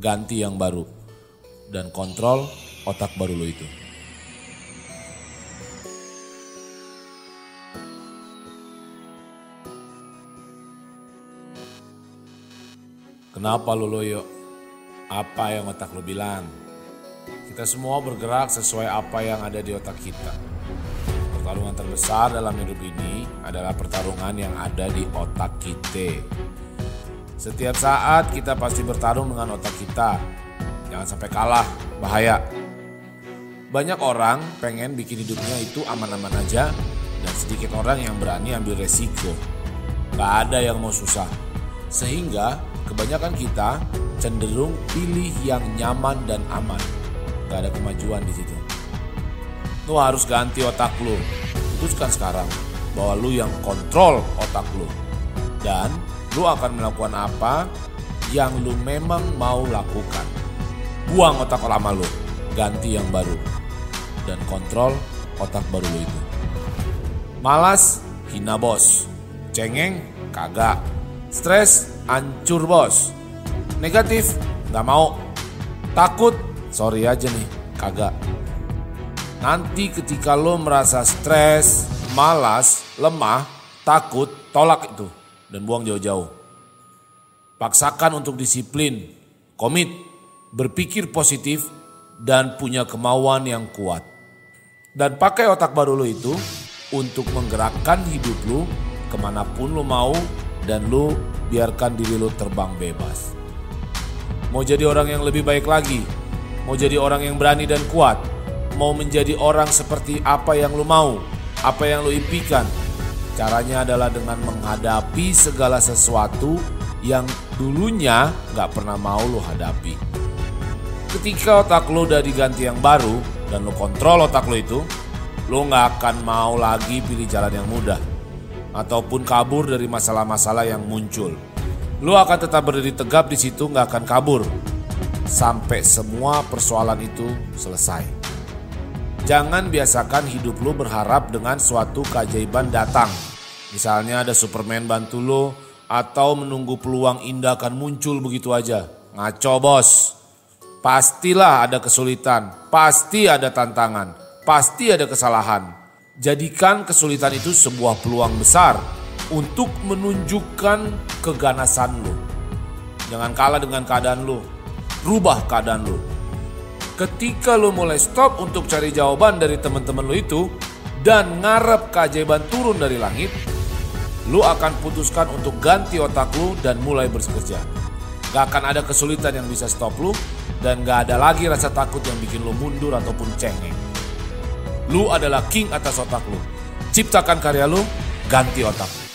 ganti yang baru. Dan kontrol otak baru lo itu. Kenapa lo loyo? Apa yang otak lo bilang? Kita semua bergerak sesuai apa yang ada di otak kita. Pertarungan terbesar dalam hidup ini adalah pertarungan yang ada di otak kita. Setiap saat kita pasti bertarung dengan otak kita. Jangan sampai kalah, bahaya. Banyak orang pengen bikin hidupnya itu aman-aman aja dan sedikit orang yang berani ambil resiko. Gak ada yang mau susah. Sehingga kebanyakan kita cenderung pilih yang nyaman dan aman. Gak ada kemajuan di situ. Lu harus ganti otak lu. Putuskan sekarang bahwa lu yang kontrol otak lu. Dan lu akan melakukan apa yang lu memang mau lakukan. Buang otak lama lu, ganti yang baru. Dan kontrol otak baru lu itu. Malas, hina bos. Cengeng, kagak. Stres, hancur bos. Negatif, nggak mau. Takut, sorry aja nih, kagak. Nanti ketika lo merasa stres, malas, lemah, takut, tolak itu dan buang jauh-jauh. Paksakan untuk disiplin, komit, berpikir positif, dan punya kemauan yang kuat. Dan pakai otak baru lo itu untuk menggerakkan hidup lo ke mana pun lo mau dan lo biarkan diri lo terbang bebas. Mau jadi orang yang lebih baik lagi, mau jadi orang yang berani dan kuat, mau menjadi orang seperti apa yang lo mau, apa yang lo impikan, Caranya adalah dengan menghadapi segala sesuatu yang dulunya gak pernah mau lo hadapi. Ketika otak lo udah diganti yang baru dan lo kontrol otak lo itu, lo gak akan mau lagi pilih jalan yang mudah ataupun kabur dari masalah-masalah yang muncul. Lo akan tetap berdiri tegap di situ gak akan kabur sampai semua persoalan itu selesai. Jangan biasakan hidup lo berharap dengan suatu keajaiban datang. Misalnya ada Superman bantu lo atau menunggu peluang indah akan muncul begitu aja. Ngaco bos. Pastilah ada kesulitan, pasti ada tantangan, pasti ada kesalahan. Jadikan kesulitan itu sebuah peluang besar untuk menunjukkan keganasan lo. Jangan kalah dengan keadaan lo. Rubah keadaan lo. Ketika lo mulai stop untuk cari jawaban dari teman-teman lo itu dan ngarep keajaiban turun dari langit, lo akan putuskan untuk ganti otak lo dan mulai bekerja. Gak akan ada kesulitan yang bisa stop lo dan gak ada lagi rasa takut yang bikin lo mundur ataupun cengeng. Lu adalah king atas otak lu. Ciptakan karya lu, ganti otak.